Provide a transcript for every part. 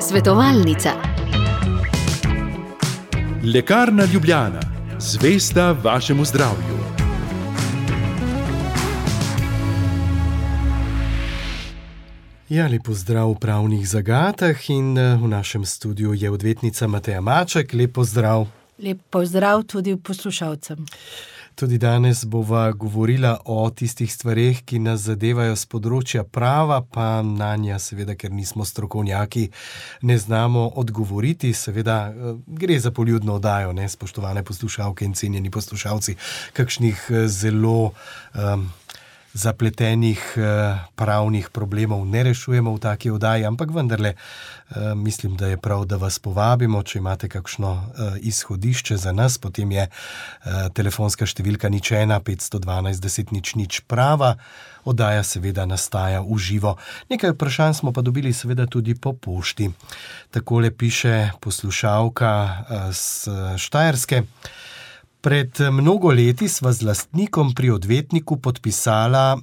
Svetovalnica. Lekarna Ljubljana, zvesta vašemu zdravju. Ja, lepo zdrav v pravnih zagatah in eh, v našem studiu je odvetnica Mateja Maček. Lepo zdrav. Lepo zdrav tudi poslušalcem. Tudi danes bova govorila o tistih stvarih, ki nas zadevajo z področja prava, pa na nja, seveda, ker nismo strokovnjaki, ne znamo odgovoriti. Seveda, eh, gre za poljudno oddajo, ne spoštovane poslušalke in cenjeni poslušalci, kakšnih eh, zelo. Um, zapletenih eh, pravnih problemov ne rešujemo v taki oddaji, ampak vendarle eh, mislim, da je prav, da vas povabimo, če imate kakšno eh, izhodišče za nas, potem je telefonska številka nič ena, 512, 10 nič nič prava. Oddaja seveda nastaja v živo. Nekaj vprašanj smo pa dobili seveda tudi po pošti. Takole piše poslušalka z Štajerske. Pred mnogo leti sva z lastnikom pri odvetniku podpisala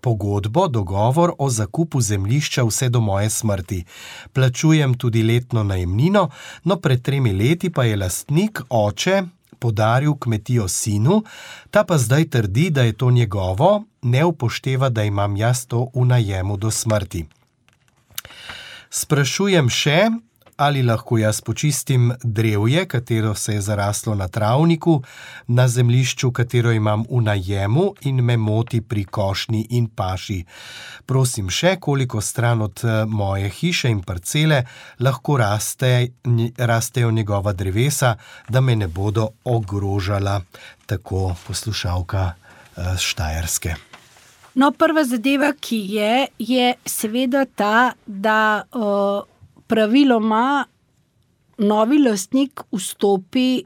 pogodbo, dogovor o zakupu zemljišča vse do moje smrti. Plačujem tudi letno najemnino, no pred tremi leti pa je lastnik oče podaril kmetijo sinu, ta pa zdaj trdi, da je to njegovo, ne upošteva, da imam jaz to v najemu do smrti. Sprašujem še, ali lahko jaz počistim drevje, katero se je zaraslo na travniku, na zemljišču, katero imam v najemu in me moti pri košnji in paši. Prosim še, koliko stran od eh, moje hiše in parcele lahko raste, rastejo njegova drevesa, da me ne bodo ogrožala, tako poslušalka uh, Štajerske. No, prva zadeva, ki je, je seveda ta, da uh, praviloma novi lastnik vstopi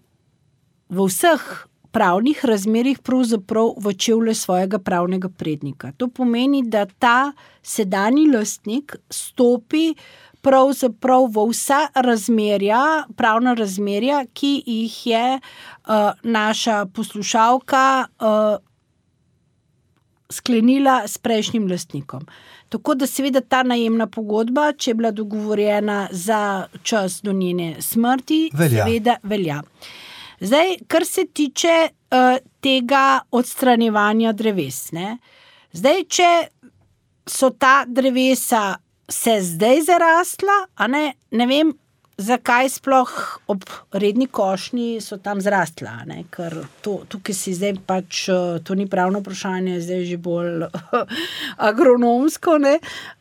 v vseh pravnih razmerah, pravzaprav v čevlje svojega pravnega prednika. To pomeni, da ta sedajni lastnik stopi pravzaprav v vsa razmerja, pravna razmerja, ki jih je uh, naša poslušalka uh, sklenila s prejšnjim lastnikom. Tako da, seveda, ta najemna pogodba, če je bila dogovorjena za čas do njene smrti, velja. seveda velja. Zdaj, kar se tiče uh, tega odstranjevanja dreves. Ne? Zdaj, če so ta drevesa se zdaj zarasla, ne, ne vem, zakaj sploh ob redni košnji so tam zrastla. Ne? Ker to, tukaj si zdaj pač, eh, to ni pravno vprašanje, zdaj že bolj agronomsko. Ne?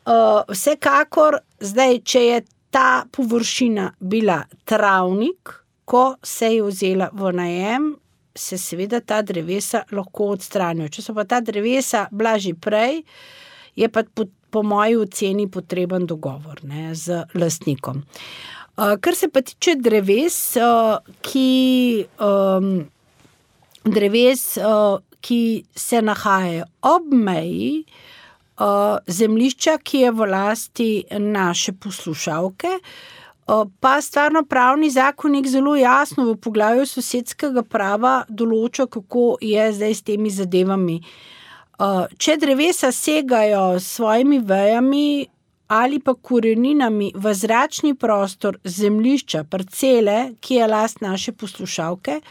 Uh, vsekakor, zdaj, če je ta površina bila travnik, ko se je vzela v najem. Se seveda ta drevesa lahko odstranijo. Če so pa ta drevesa bila že prej, je pa po, po moji oceni potreben dogovor ne, z lastnikom. Uh, kar se pa tiče dreves, ki, um, dreves, ki se nahajajo ob meji zemljišča, ki je v lasti naše poslušalke. Pa stvarno pravni zakonik zelo jasno v poglavju sosedskega prava določa, kako je zdaj s temi zadevami. Če drevesa segajo s svojimi vejami ali pa koreninami v zračni prostor zemljišča, parcele, ki je last naše poslušalke,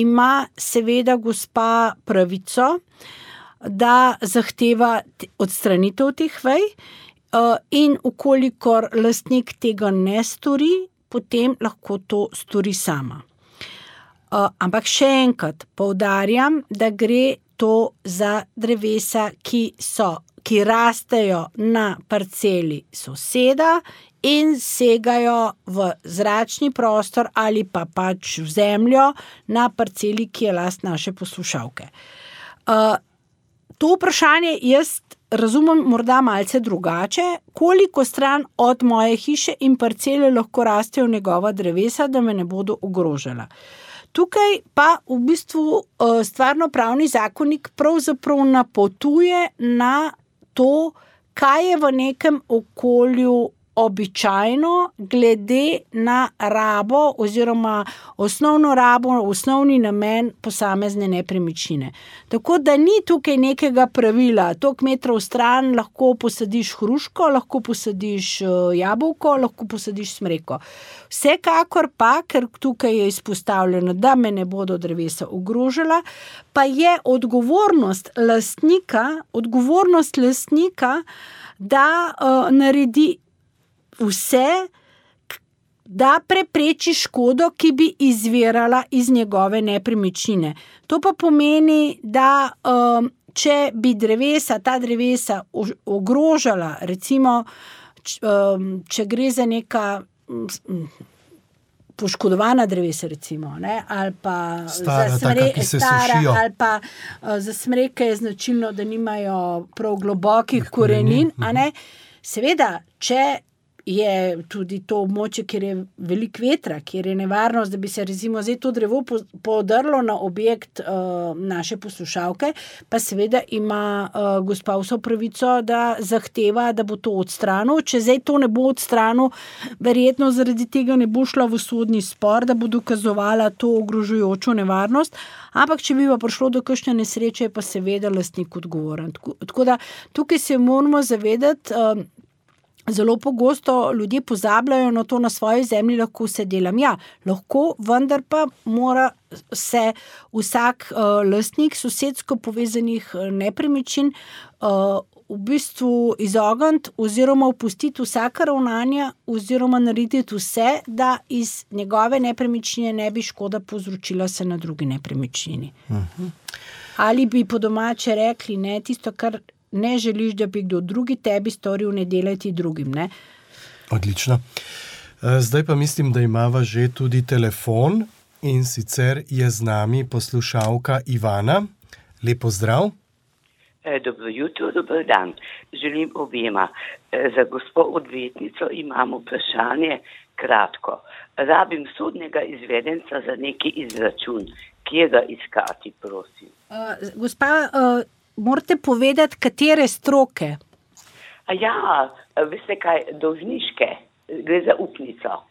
ima seveda gospa pravico, da zahteva odstranitev teh vej, eh, in ukolikor lastnik tega ne stori, potem lahko to stori sama. Eh, ampak še enkrat poudarjam, da gre to za drevesa, ki so ki rastejo na parceli soseda in segajo v zračni prostor ali pa pač v zemljo na parceli, ki je last naše poslušalke. Uh, to vprašanje jaz razumem morda malce drugače, koliko stran od moje hiše in parcele lahko rastejo njegova drevesa, da me ne bodo ogrožala. Tukaj pa v bistvu stvarno pravni zakonik pravzaprav napotuje na to, kaj je v nekem okolju običajno, glede na rabo, oziroma osnovno rabo, osnovni namen posamezne nepremičnine. Tako da ni tukaj nekega pravila, toliko metrov stran lahko posadiš hruško, lahko posadiš eh, jabolko, lahko posadiš smreko. Vsekakor pa, ker tukaj je izpostavljeno, da me ne bodo drevesa ogrožala, pa je odgovornost lastnika, odgovornost lastnika, da uh, naredi vse, da prepreči škodo, ki bi izvirala iz njegove nepremičnine. To pa pomeni, da um, če bi drevesa, ta drevesa ogrožala, recimo, um, če gre za neka. Poškodovana drevesa, recimo, ne, ali pa stara, za smreke, stara, ali pa uh, za smreke je značilno, da nimajo prav globokih korenin. korenin mhm. Seveda, če je tudi to območje, kjer je veliko vetra, kjer je nevarnost, da bi se recimo zdaj to drevo podrlo na objekt uh, naše poslušalke, pa seveda ima uh, gospa vso pravico, da zahteva, da bo to odstranil. Če zdaj to ne bo odstranil, verjetno zaradi tega ne bo šla v sodni spor, da bo dokazovala to ogrožujočo nevarnost. Ampak, če bi pa prišlo do kakšne nesreče, je pa seveda lastnik odgovoren. Tako, tako da tukaj se moramo zavedati. Uh, Zelo pogosto ljudje pozabljajo na to, na svoji zemlji lahko se delam. Ja, lahko, vendar pa mora se vsak uh, lastnik sosedsko povezanih eh, nepremičnin uh, v bistvu izogniti oziroma opustiti vsaka ravnanja oziroma narediti vse, da iz njegove nepremičnine ne bi škoda povzročila se na drugi nepremičnini. Mhm. Ali bi po domače rekli, ne tisto, kar ne želiš, da bi kdo drugi tebi storil, ne delati drugim. Ne? Odlično. Eh, zdaj pa mislim, da imamo že tudi telefon in sicer je z nami poslušalka Ivana. Lepo zdrav. Eh, dobro jutro, dober dan. Želim objema. Eh, za gospod odvetnico imamo vprašanje kratko. Rabim sodnega izvedenca za neki izračun. Kje ga iskati, prosim? Uh, gospa, uh, morate povedati, katere stroke. A ja, veste kaj, dolžniške, gre za upnico.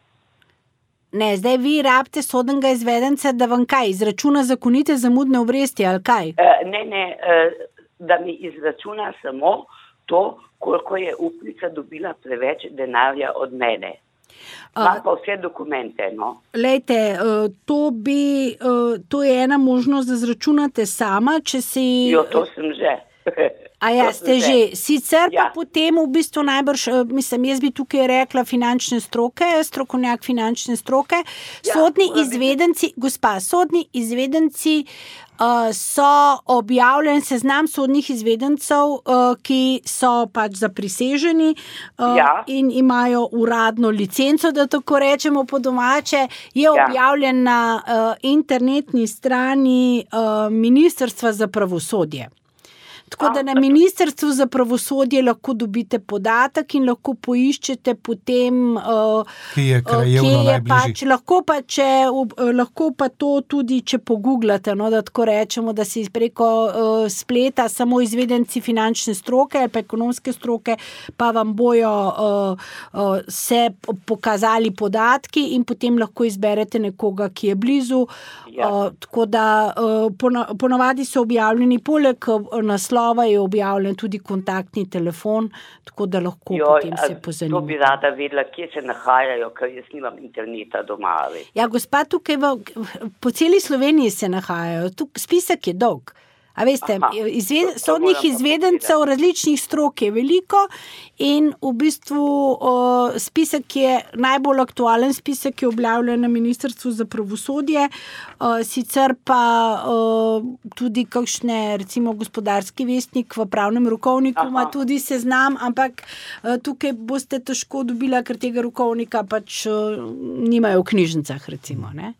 Ne, zdaj vi rabite sodnega izvedenca, da vam kaj izračuna zakonite zamudne obresti ali kaj? Uh, ne, ne, uh, da mi izračuna samo to, koliko je upnica dobila preveč denarja od mene. Imam pa vse dokumente. No. Lejte, uh, to, bi, uh, to je ena možnost, da zračunate sama. Si, jo, to sem že. A ja, ste že. Sicer ja. pa potem v bistvu najbrž, mislim, jaz bi tukaj rekla finančne stroke, strokovnjak finančne stroke, ja, sodni izvedenci, gospa, sodni izvedenci. Uh, so objavljen seznam sodnih izvedencev, uh, ki so pač zapriseženi uh, ja. in imajo uradno licenco, da tako rečemo po domače. Je ja. objavljen na uh, internetni strani uh, Ministrstva za pravosodje. Tako da na ministrstvu za pravosodje lahko dobite podatek in lahko poiščete potem, uh, ki je krajevno uh, pač, lahko, pa če, uh, lahko pa to tudi, če pogooglate, no, da tako rečemo, da si preko uh, spleta samo izvedenci finančne stroke ali pa ekonomske stroke, pa vam bojo uh, uh, se pokazali podatki in potem lahko izberete nekoga, ki je blizu. Ja. Uh, tako da uh, ponavadi so objavljeni poleg naslova je objavljen tudi kontaktni telefon, tako da lahko Joj, potem se pozanimate. To bi rada vedela, kje se nahajajo, ker jaz nimam interneta doma. Ja, gospod, tukaj v, po celi Sloveniji se nahajajo, Tuk, spisek je dolg. A veste, izved, sodnih izvedencev različnih strok je veliko in v bistvu o, spisek je najbolj aktualen, spisek je objavljen na Ministrstvu za pravosodje, o, sicer pa o, tudi kakšne, recimo gospodarski vestnik v pravnem rokovniku ima tudi seznam, ampak o, tukaj boste težko dobila, ker tega rokovnika pač o, nimajo v knjižnicah, recimo. Ne?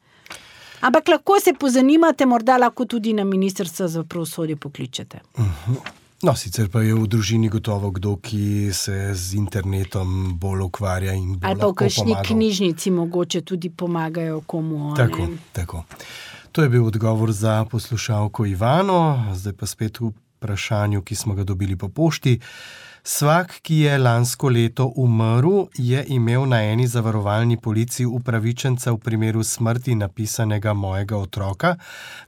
Ampak lahko se pozanimate, morda lahko tudi na ministrstvo za pravosodje pokličete. Mhm. No, sicer pa je v družini gotovo kdo, ki se z internetom bolj ukvarja. Ali pa v kakšni knjižnici mogoče tudi pomagajo komu. Tako, tako. To je bil odgovor za poslušalko Ivano, zdaj pa spet v vprašanju, ki smo ga dobili po pošti. Vsak, ki je lansko leto umrl, je imel na eni zavarovalni polici upravičenca v primeru smrti napisanega mojega otroka,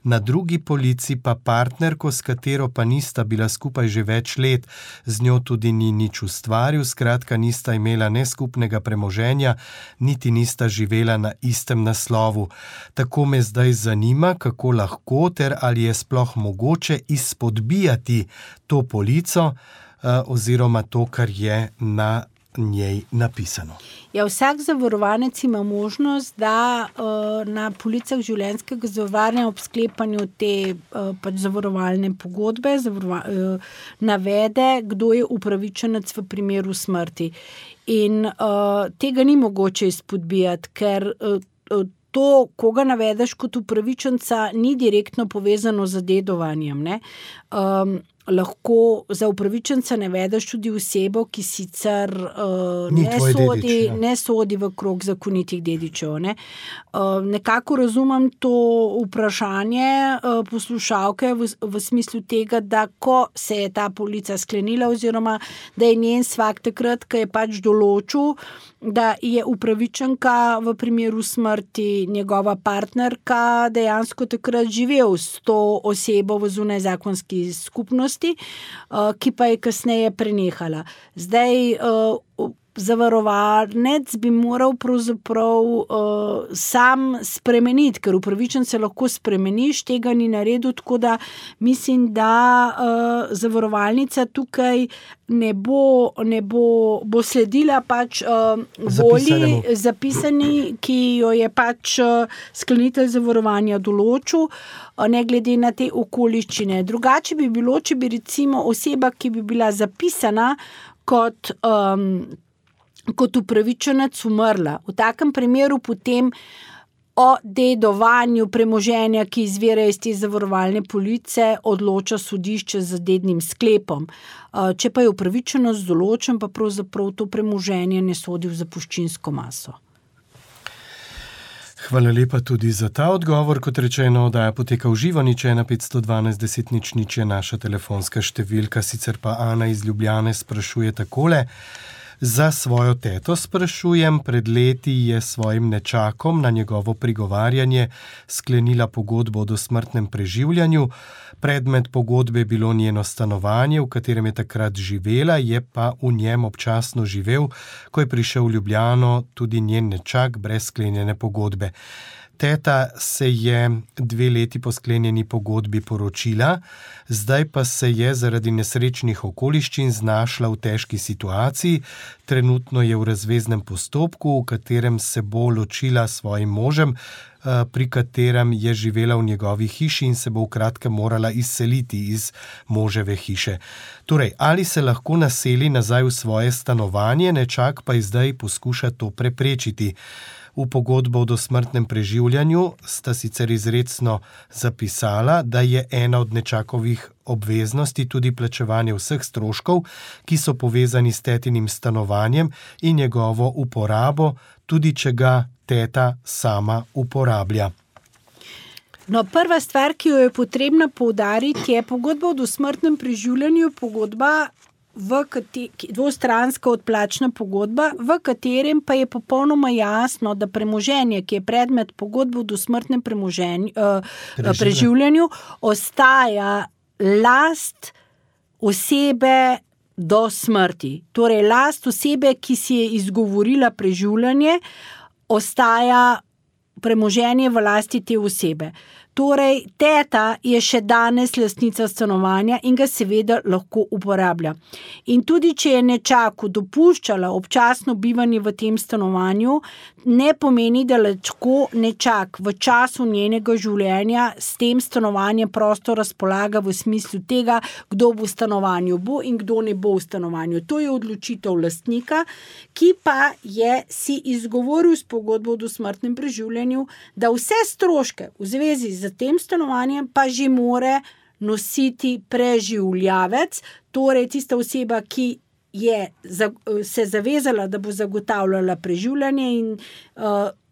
na drugi polici pa partnerko, s katero pa nista bila skupaj že več let, z njo tudi ni nič ustvaril, skratka, nista imela ne skupnega premoženja, niti nista živela na istem naslovu. Tako me zdaj zanima, kako lahko ter ali je sploh mogoče izpodbijati to polico. Eh, oziroma to, kar je na njej napisano. Ja, vsak zavarovanec ima možnost, da uh, na policah življenjskega zavarovanja ob sklepanju te uh, pač zavarovalne pogodbe zavarova, uh, navede, kdo je upravičenec v primeru smrti. In uh, tega ni mogoče izpodbijati, ker. Uh, To, koga navedeš kot upravičenca, ni direktno povezano z dedovanjem. Um, lahko za upravičenca ne vedeš tudi osebo, ki sicer uh, ne, sodi, dedič, ja. ne sodi v krog zakonitih dedičev. Ne? Uh, nekako razumem to vprašanje uh, poslušalke v, v smislu tega, da ko se je ta polica sklenila, oziroma da je njen svak takrat, ki je pač določil, da je upravičenka v primeru smrti njegova partnerka dejansko takrat živel s to osebo v zunaj zakonski skupnosti skupnosti, uh, ki pa je kasneje prenehala. Zdaj, zavarovalnec bi moral pravzaprav uh, sam spremeniti, ker upravičen se lahko spremeniš, tega ni naredil. Tako da mislim, da uh, zavarovalnica tukaj ne bo, ne bo, bo sledila pač uh, volji zapisani, ki jo je pač uh, sklenitelj zavarovanja določil. Ne glede na te okoliščine. Drugače bi bilo, če bi recimo oseba, ki bi bila zapisana kot um, kot upravičenec umrla. V takem primeru potem o dedovanju premoženja, ki izvira iz te zavarovalne police, odloča sodišče z dednim sklepom. Če pa je upravičenost določen, pa pravzaprav to premoženje ne sodi v zapuščinsko maso. Hvala lepa tudi za ta odgovor. Kot rečeno, da je potekal živo, nič ena 512, 10 nič, nič je naša telefonska številka, sicer pa Ana iz Ljubljane sprašuje takole. Za svojo teto sprašujem, pred leti je svojim nečakom na njegovo prigovarjanje sklenila pogodbo o dosmrtnem preživljanju. Predmet pogodbe je bilo njeno stanovanje, v katerem je takrat živela, je pa v njem občasno živel, ko je prišel v Ljubljano tudi njen nečak brez sklenjene pogodbe. Teta se je dve leti po sklenjeni pogodbi poročila, zdaj pa se je zaradi nesrečnih okoliščin znašla v težki situaciji. Trenutno je v razveznem postopku, v katerem se bo ločila s svojim možem, eh, pri katerem je živela v njegovi hiši in se bo v kratkem morala izseliti iz moževe hiše. Torej, ali se lahko naseli nazaj v svoje stanovanje, nečak pa je zdaj poskuša to preprečiti. V pogodbo o dosmrtnem preživljanju sta sicer izredno zapisala, da je ena od nečakovih obveznosti tudi plačevanje vseh stroškov, ki so povezani s tetinim stanovanjem in njegovo uporabo, tudi če ga teta sama uporablja. No, prva stvar, ki jo je potrebno poudariti, je pogodba o dosmrtnem preživljanju, pogodba dvostranska odplačna pogodba, v katerem pa je popolnoma jasno, da premoženje, ki je predmet pogodbe v dosmrtnem uh, preživljanju, ostaja last osebe do smrti. Torej, last osebe, ki si je izgovorila preživljanje, ostaja premoženje v lasti te osebe. Torej, teta je še danes lastnica stanovanja in ga seveda lahko uporablja. In tudi, če je nečaku dopuščala občasno bivanje v tem stanovanju, ne pomeni, da lahko nečak v času njenega življenja s tem stanovanjem prosto razpolaga v smislu tega, kdo bo v stanovanju bo in kdo ne bo v stanovanju. To je odločitev lastnika, ki pa je si izgovoril s pogodbo o dosmrtnem preživljanju, da vse stroške v zvezi z tem stanovanjem pa že more nositi preživljavec, torej tista oseba, ki je se zavezala, da bo zagotavljala preživljanje in uh,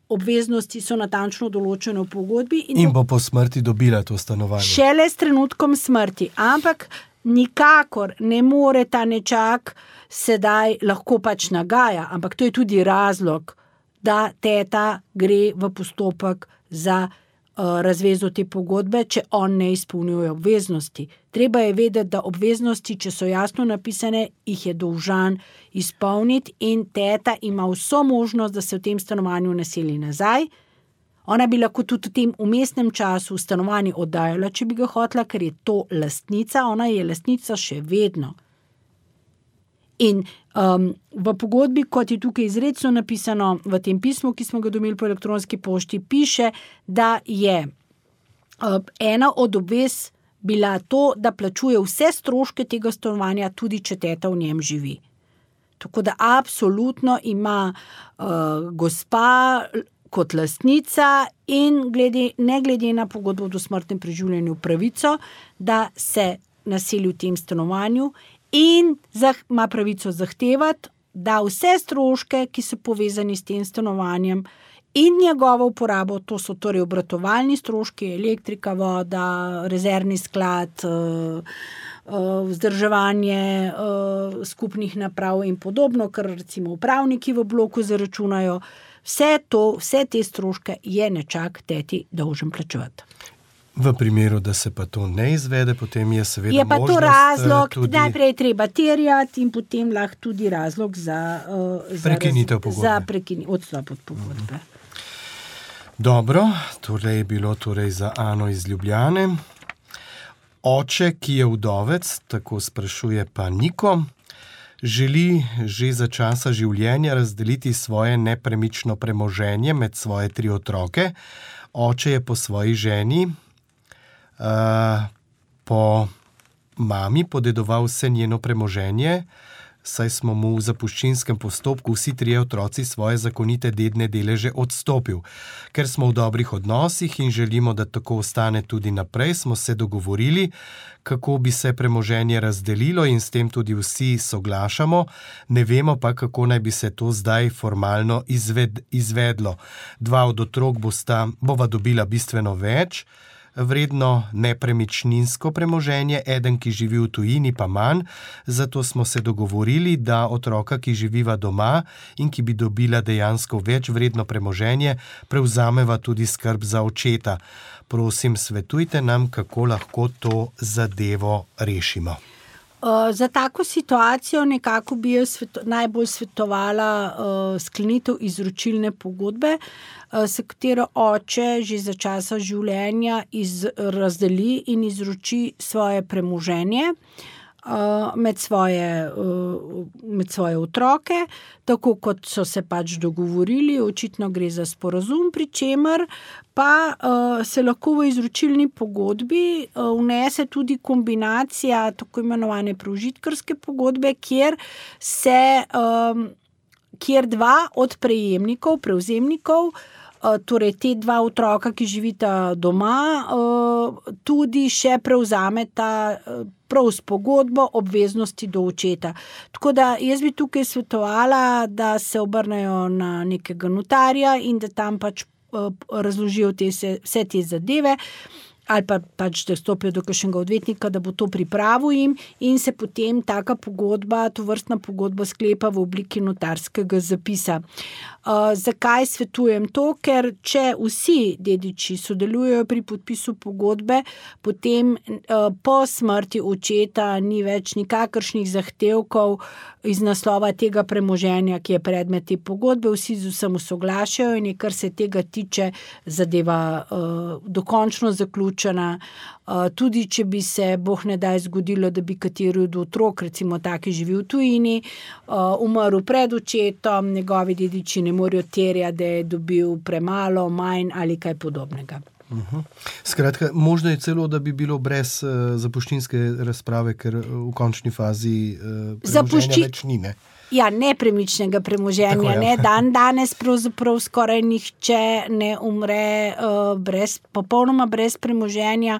obveznosti so natančno določene v pogodbi. In, in bo po smrti dobila to stanovanje. Šele s trenutkom smrti. Ampak nikakor ne more ta nečak sedaj lahko pač nagaja, ampak to je tudi razlog, da teta gre v postopek za uh, razvezo te pogodbe, če on ne izpolnjuje obveznosti. Treba je vedeti, da obveznosti, če so jasno napisane, jih je dolžan izpolniti, in teta ima vso možnost, da se v tem stanovanju naseli nazaj. Ona bi lahko tudi v tem umestnem času stanovanje oddajala, če bi ga hotela, ker je to lastnica, ona je lastnica še vedno. In um, v pogodbi, kot je tukaj izredno napisano v tem pismu, ki smo ga dobili po elektronski pošti, piše, da je uh, ena od obvez bila to, da plačuje vse stroške tega stanovanja, tudi če teta v njem živi. Tako da absolutno ima uh, gospa kot lastnica in glede, ne glede na pogodbo o smrtnem preživljanju pravico, da se naseli v tem stanovanju in ima pravico zahtevati, da vse stroške, ki so povezani s tem stanovanjem, in njegovo uporabo, to so torej obratovalni stroški, elektrika, voda, rezervni sklad. Uh, Vzdrževanje uh, skupnih naprav, in podobno, kar recimo upravniki v bloku zaračunajo, vse to, vse te stroške je nečak teti dolžen plačevati. V primeru, da se pa to ne izvede, potem je seveda. Je pa to razlog, tudi... da najprej je treba terjati, in potem lahko tudi razlog za, uh, za prekinitev pogodbe. Za prekinitev odstop od pogodbe. Mhm. Dobro, torej je bilo torej za Ano iz Ljubljane. Oče, ki je vdovec, tako sprašuje pa Niko, želi že za časa življenja razdeliti svoje nepremično premoženje med svoje tri otroke. Oče je po svoji ženi, uh, po mami, podedoval vse njeno premoženje, saj smo mu v zapuščinskem postopku vsi trije otroci svoje zakonite dedne deleže odstopil. Ker smo v dobrih odnosih in želimo, da tako ostane tudi naprej, smo se dogovorili, kako bi se premoženje razdelilo in s tem tudi vsi soglašamo, ne vemo pa, kako naj bi se to zdaj formalno izved, izvedlo. Dva od otrok bosta, bova dobila bistveno več vredno nepremičninsko premoženje, eden, ki živi v tujini, pa manj. Zato smo se dogovorili, da otroka, ki živiva doma in ki bi dobila dejansko več vredno premoženje, prevzameva tudi skrb za očeta. Prosim, svetujte nam, kako lahko to zadevo rešimo. Uh, za tako situacijo nekako bi jaz sveto, najbolj svetovala uh, sklenitev izročilne pogodbe, uh, s katero oče že za časa življenja iz, razdeli in izroči svoje premoženje. Uh, med svoje, med svoje otroke, tako kot so se pač dogovorili, očitno gre za sporozum, pri čemer pa se lahko v izročilni pogodbi vnese tudi kombinacija tako imenovane prožitkarske pogodbe, kjer se. Kjer dva od prejemnikov, prevzemnikov, torej te dva otroka, ki živita doma, tudi še prevzameta prav s pogodbo obveznosti do očeta. Tako da jaz bi tukaj svetovala, da se obrnejo na nekega notarja in da tam pač razložijo te, vse te zadeve ali pa pač, da stopijo do kakšnega odvetnika, da bo to pripravil jim, in se potem taka pogodba, to vrstna pogodba, sklepa v obliki notarskega zapisa. Uh, zakaj svetujem to? Ker če vsi dediči sodelujejo pri podpisu pogodbe, potem uh, po smrti očeta ni več nikakršnih zahtevkov iz naslova tega premoženja, ki je predmet te pogodbe, vsi z vsem soglašajo in je, kar se tega tiče, zadeva uh, dokončno zaključena vključena. Tudi, če bi se, boh ne daj, zgodilo, da bi kateri od otrok, recimo, taki živi v tujini, umrl pred očetom, njegovi dediči ne morejo terjati, da je dobil premalo, manj ali kaj podobnega. Uhum. Skratka, možno je celo, da bi bilo brez uh, zapuščinske razprave, ker v končni fazi uh, zapuščine več ni. Ne? Ja, nepremičnega premoženja. Tako, ja. ne, dan danes pravzaprav skoraj nihče ne umre uh, brez, popolnoma brez premoženja.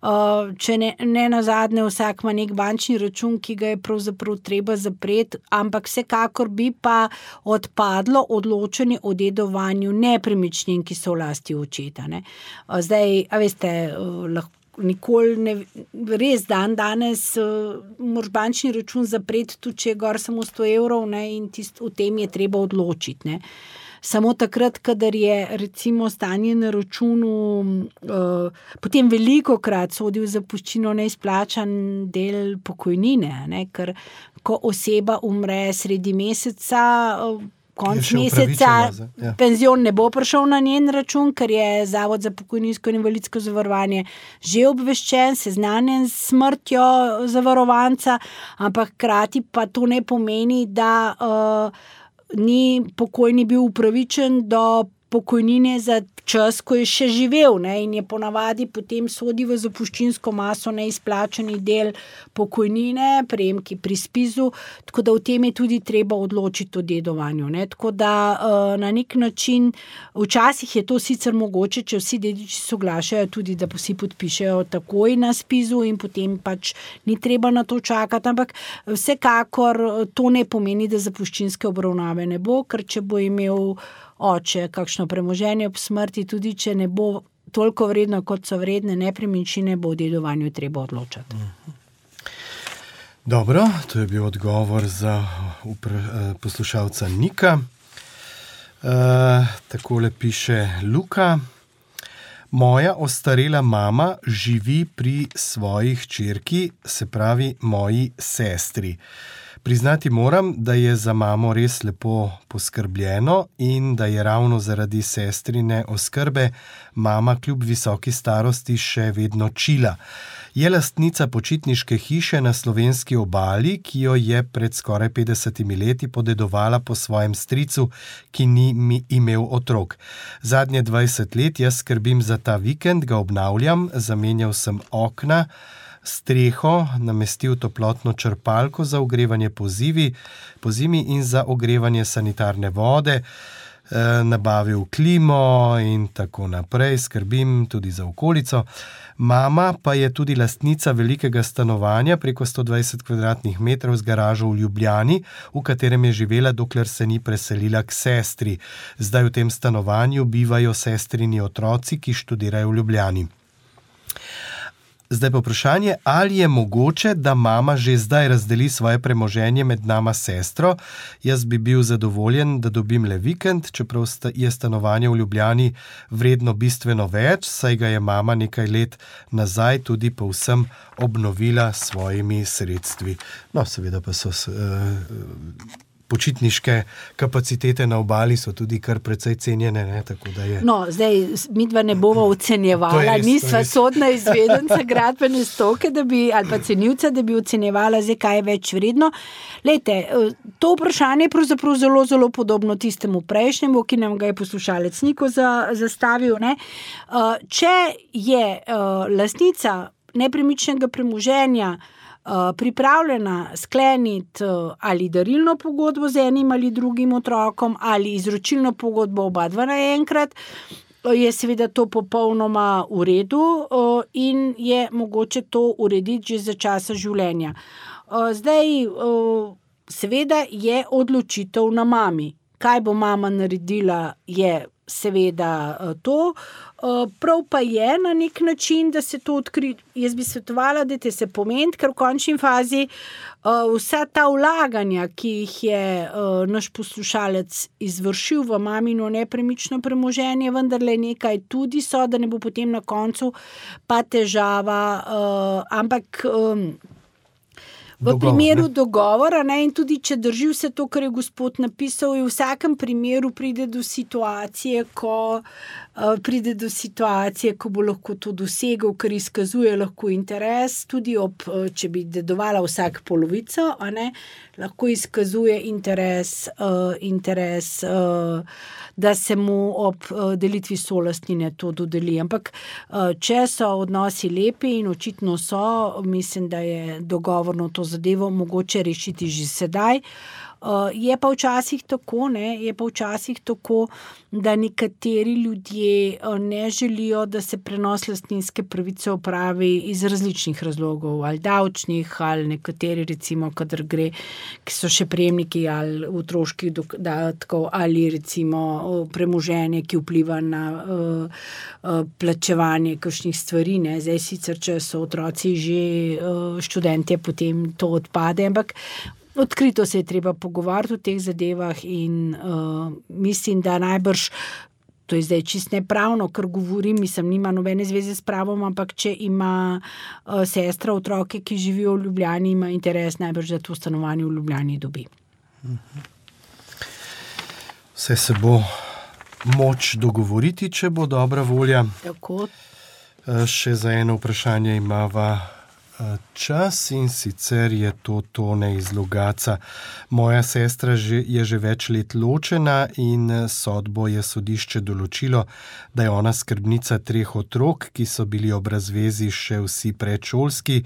Uh, če ne, ne na zadnje, vsak ima nek bančni račun, ki ga je pravzaprav treba zapreti, ampak vsekakor bi pa odpadlo odločanje o dedovanju nepremičnin, ki so v lasti očeta. Ne. Uh, zdaj, a veste, lahko nikoli ne, res dan danes, uh, moraš bančni račun zapreti, tudi če je gor samo 100 evrov, ne, in tist, v tem je treba odločiti. Ne. Samo takrat, kadar je recimo stanje na računu, uh, potem veliko krat sodi v zapuščino neizplačan del pokojnine, ne, ker ko oseba umre sredi meseca. Uh, konc meseca ja. penzion ne bo prišel na njen račun, ker je Zavod za pokojninsko in invalidsko zavarovanje že obveščen, seznanjen s smrtjo zavarovanca, ampak hkrati pa to ne pomeni, da uh, ni pokojni bil upravičen do pokojnine za čas, ko je še živel ne, in je ponavadi potem sodi v zapuščinsko maso neizplačeni del pokojnine, prejemki pri spizu, tako da v tem je tudi treba odločiti o dedovanju. Ne. Tako da uh, na nek način, včasih je to sicer mogoče, če vsi dediči soglašajo tudi, da vsi podpišejo takoj na spizu in potem pač ni treba na to čakati, ampak vsekakor eh, to ne pomeni, da zapuščinske obravnave ne bo, ker če bo imel oče kakšno premoženje ob smrti, tudi če ne bo toliko vredno, kot so vredne nepremičnine, bo o dedovanju treba odločati. Dobro, to je bil odgovor za eh, poslušalca Nika. E, takole piše Luka. Moja ostarela mama živi pri svojih črki, se pravi moji sestri. Priznati moram, da je za mamo res lepo poskrbljeno in da je ravno zaradi sestrine oskrbe mama kljub visoki starosti še vedno čila. Je lastnica počitniške hiše na slovenski obali, ki jo je pred skoraj 50 leti podedovala po svojem stricu, ki ni imel otrok. Zadnje 20 let jaz skrbim za ta vikend, ga obnavljam, zamenjal sem okna, streho, namestil toplotno črpalko za ogrevanje po, zivi, po zimi in za ogrevanje sanitarne vode. eh, Nabavil klimo in tako naprej, skrbim tudi za okolico. Mama pa je tudi lastnica velikega stanovanja preko 120 kvadratnih metrov z garažo v Ljubljani, v katerem je živela, dokler se ni preselila k sestri. Zdaj v tem stanovanju bivajo sestrini otroci, ki študirajo v Ljubljani. Zdaj pa vprašanje, ali je mogoče, da mama že zdaj razdeli svoje premoženje med nama sestro. Jaz bi bil zadovoljen, da dobim le vikend, čeprav je stanovanje v Ljubljani vredno bistveno več, saj ga je mama nekaj let nazaj tudi povsem obnovila s svojimi sredstvi. No, seveda pa so. Uh, Počitniške kapacitete na obali so tudi kar precej cenjene. Ne, No, zdaj mi dva ne bomo ocenjevala, nisva sodna izvedenca gradbene stoke, bi, ali pa cenilca, da bi ocenjevala, zdaj, kaj je več vredno. Lejte, eh, to vprašanje je pravzaprav zelo, zelo podobno tistemu prejšnjemu, ki nam ga je poslušalec Niko za, zastavil. Ne? Eh, Če je eh, lastnica nepremičnega premoženja. Uh, pripravljena skleniti uh, ali darilno pogodbo z enim ali drugim otrokom, ali izročilno pogodbo oba dva naenkrat, uh, je seveda to popolnoma v redu in je mogoče to urediti že za časa življenja. Zdaj, seveda, je odločitev na mami. Kaj bo mama naredila, je seveda eh, to. Prav pa je na nek način, da se to odkrije. Jaz bi svetovala, da te se pomeni, ker v končni fazi eh, vsa ta vlaganja, ki jih je eh, naš poslušalec izvršil v mamino nepremično premoženje, vendarle nekaj tudi so, da ne bo potem na koncu pa težava. eh, Ampak. V Dogovor, primeru ne? dogovora, ne, in tudi če drži vse to, kar je gospod napisal, je v vsakem primeru pride do situacije, ko uh, pride do situacije, ko bo lahko to dosegel, ker izkazuje lahko interes, tudi ob, uh, če bi dedovala vsak polovico, ne, lahko izkazuje interes, uh, interes uh, da se mu ob uh, delitvi solastnine to dodeli. Ampak, uh, če so odnosi lepi in očitno so, mislim, da je dogovorno to zadevo mogoče rešiti že sedaj. Uh, je pa včasih tako, ne, je pa včasih tako, da nekateri ljudje uh, ne želijo, da se prenos lastninske pravice opravi iz različnih razlogov, ali davčnih, ali nekateri, recimo, kadar gre, ki so še prejemniki ali otroških dodatkov, ali recimo premoženje, ki vpliva na uh, uh, plačevanje kakšnih stvari. Ne. Zdaj, sicer, če so otroci že uh, študente, potem to odpade, ampak odkrito se je treba pogovarjati o teh zadevah, in uh, mislim, da najbrž. To je zdaj čist nepravno, kar govorim, mislim, nima nobene zveze s pravom, ampak če ima uh, sestra otroke, ki živijo v Ljubljani, ima interes najbrž, da to stanovanje v Ljubljani dobi. Vse se bo moč dogovoriti, če bo dobra volja. Tako. Še za eno vprašanje imamo čas in sicer je to tone iz Logaca. Moja sestra je že več let ločena in sodbo je sodišče določilo, da je ona skrbnica treh otrok, ki so bili ob razvezi še vsi predšolski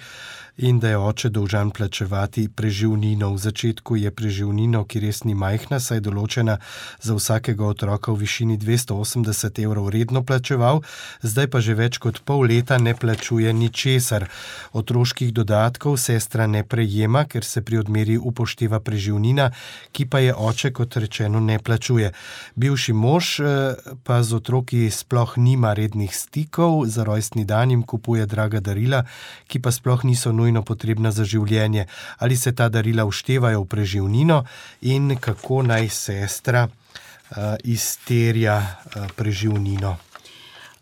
in da je oče dolžan plačevati preživnino. V začetku je preživnino, ki res ni majhna, saj je določena za vsakega otroka v višini 280 evrov redno plačeval, zdaj pa že več kot pol leta ne plačuje ničesar. Otroških dodatkov sestra ne prejema, ker se pri odmeri upošteva preživnina, ki pa je oče, kot rečeno, ne plačuje. Bivši mož eh, pa z otroki sploh nima rednih stikov, za rojstni dan jim kupuje draga darila, ki pa sploh niso nujno nujno potrebna za življenje, ali se ta darila vštevajo v preživnino in kako naj sestra uh, izterja uh, preživnino.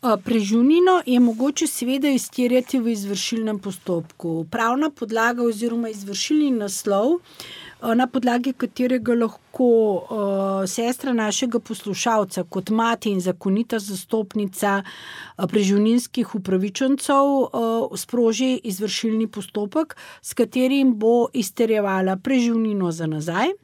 Preživnino je mogoče seveda izterjati v izvršilnem postopku. Pravna podlaga oziroma izvršilni naslov Eh, na podlagi katerega lahko uh, sestra našega poslušalca, kot mati in zakonita zastopnica uh, preživninskih upravičencev, uh, sproži izvršilni postopek, s katerim bo izterjevala preživnino za nazaj.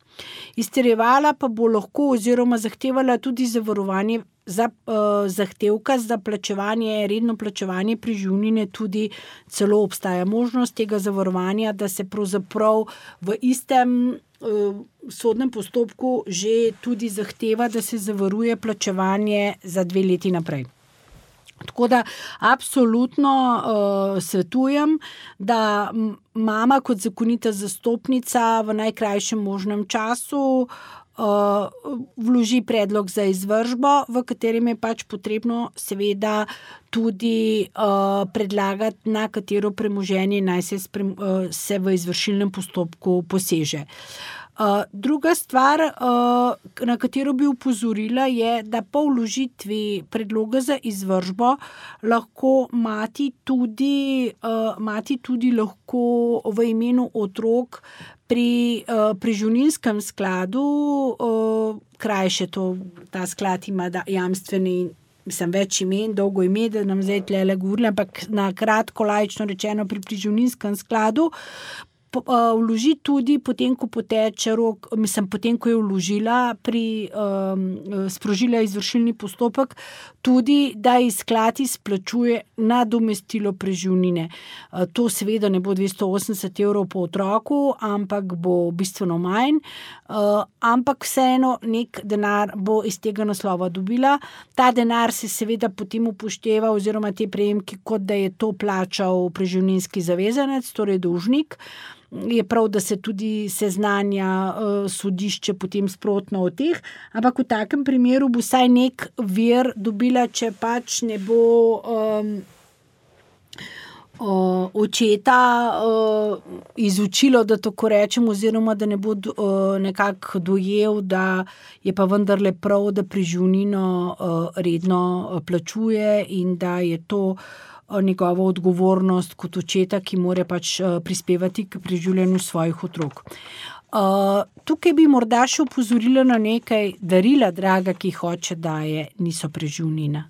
Izterjevala pa bo lahko, oziroma zahtevala tudi zavarovanje za uh, zahtevka za plačevanje, redno plačevanje preživnine, tudi celo obstaja možnost tega zavarovanja, da se pravzaprav v istem uh, sodnem postopku že tudi zahteva, da se zavaruje plačevanje za dve leti naprej. Tako da, absolutno uh, svetujem, da mama, kot zakonita zastopnica, v najkrajšem možnem času uh, vloži predlog za izvržbo, v katerem je pač potrebno, seveda, tudi uh, predlagati, na katero premoženje naj se, sprem, uh, se v izvršilnem postopku poseže. Uh, druga stvar, uh, na katero bi upozorila, je, da po vložitvi predloga za izvržbo lahko mati tudi, uh, mati tudi lahko v imenu otrok pri uh, preživninskem skladu, uh, krajše to, ta sklad ima jamstveni. Sem več imen, dolgo ime, da nam zdaj le govorim, ampak na kratko, lajčno rečeno, pri preživninskem skladu vloži tudi, potem, ko poteče rok, mislim, potem, ko je vložila, pri, um, sprožila izvršilni postopek, tudi da izklad izplačuje nadomestilo preživnine. Uh, to seveda ne bo 280 evrov po otroku, ampak bo bistveno manj, uh, ampak vseeno nek denar bo iz tega naslova dobila. Ta denar se seveda potem upošteva, oziroma te prejemki, kot da je to plačal preživninski zavezanec, torej dolžnik je prav, da se tudi seznanja uh, sodišče potem sprotno o teh, ampak v takem primeru bo vsaj nek vir dobila, če pač ne bo. Um, Očeta uh, izučilo, da tako rečem, oziroma da ne bo uh, nekako dojel, da je pa vendarle prav, da preživnino uh, redno plačuje in da je to uh, njegovo odgovornost kot očeta, ki mora pač eh, prispevati k preživljanju svojih otrok. Uh, tukaj bi morda še upozorila na nekaj darila, draga, ki jih hoče daje, niso preživnina.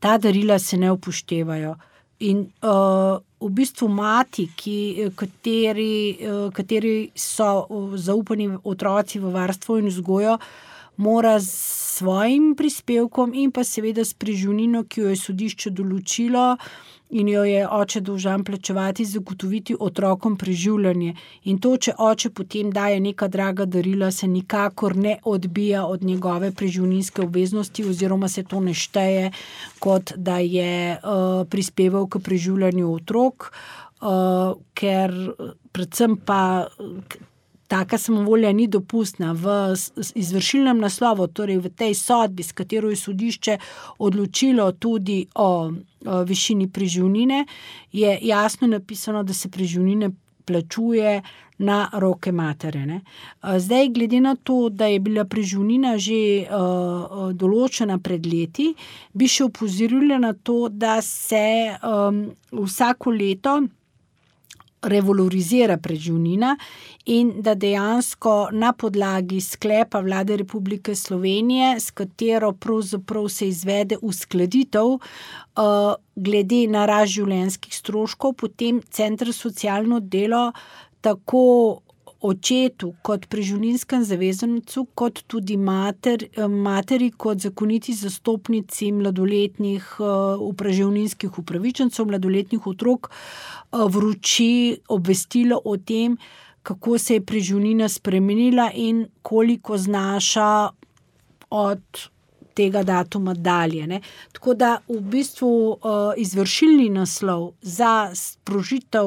Ta darila se ne upoštevajo. In uh, v bistvu mati, ki, kateri, uh, kateri so zaupani otroci v varstvo in vzgojo, mora svojim prispevkom in pa seveda s preživnino, ki jo je sodišče določilo, in jo je oče dolžan plačevati, zagotoviti otrokom preživljanje. In to, če oče potem daje neka draga darila, se nikakor ne odbija od njegove preživninske obveznosti, oziroma se to ne šteje, kot da je uh, prispeval k preživljanju otrok, uh, ker predvsem pa. Taka samovolja ni dopustna v izvršilnem naslovu, torej v tej sodbi, s katero je sodišče odločilo tudi o, o višini preživnine, je jasno napisano, da se preživnine plačuje na roke matere. Zdaj, glede na to, da je bila preživnina že uh, določena pred leti, bi še upozorila na to, da se um, vsako leto revalorizira preživnina in da dejansko na podlagi sklepa vlade Republike Slovenije, s katero pravzaprav se izvede uskladitev uh, glede na rast življenjskih stroškov, potem Centr socialno delo tako očetu kot preživljinskem zavezancu, kot tudi mater, materi kot zakoniti zastopnici mladoletnih uh, preživljenjskih upravičencev, mladoletnih otrok, uh, vroči obvestilo o tem, kako se je preživljina spremenila in koliko znaša od tega datuma dalje. Ne. Tako da v bistvu uh, izvršilni naslov za sprožitev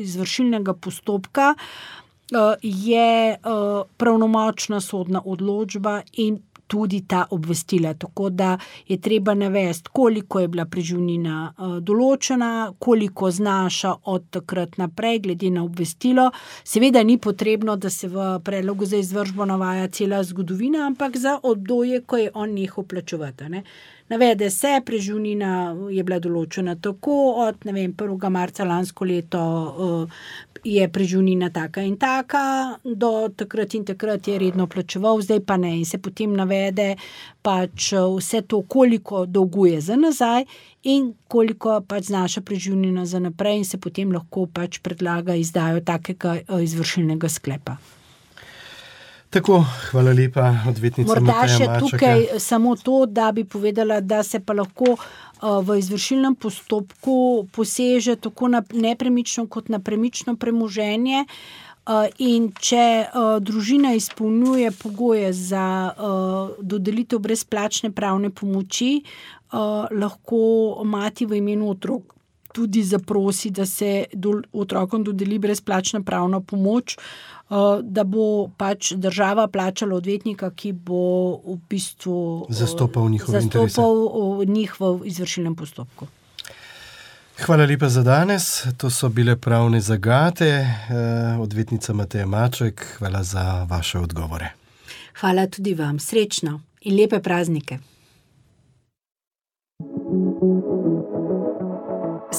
izvršilnega postopka uh, je uh, pravnomočna sodna odločba in tudi ta obvestila. Tako da je treba navesti, koliko je bila preživnina uh, določena, koliko znaša od takrat naprej, glede na obvestilo. Seveda ni potrebno, da se v predlogu za izvršbo navaja cela zgodovina, ampak za obdobje, ko je on nehal plačevati. Ne. Navede se, preživnina je bila določena tako, od vem, 1. marca lansko leto uh, je preživnina taka in taka, do takrat in takrat je redno plačeval, zdaj pa ne. In se potem navede pač eh, vse to, koliko dolguje za nazaj in koliko pač znaša preživnina za naprej, in se potem lahko pač predlaga izdajo takega eh, izvršilnega sklepa. Tako, hvala lepa, odvetnica. Morda še tukaj samo to, da bi povedala, da se pa lahko v izvršilnem postopku poseže tako na nepremično kot na premično premoženje. In če družina izpolnjuje pogoje za dodelitev brezplačne pravne pomoči, lahko mati v imenu otrok tudi zaprosi, da se otrokom dodeli brezplačna pravna pomoč. Eh, da bo pač država plačala odvetnika, ki bo v bistvu zastopal njih v izvršilnem postopku. Hvala lepa za danes. To so bile pravne zagate. Odvetnica Mateja Maček, hvala za vaše odgovore. Hvala tudi vam. Srečno in lepe praznike.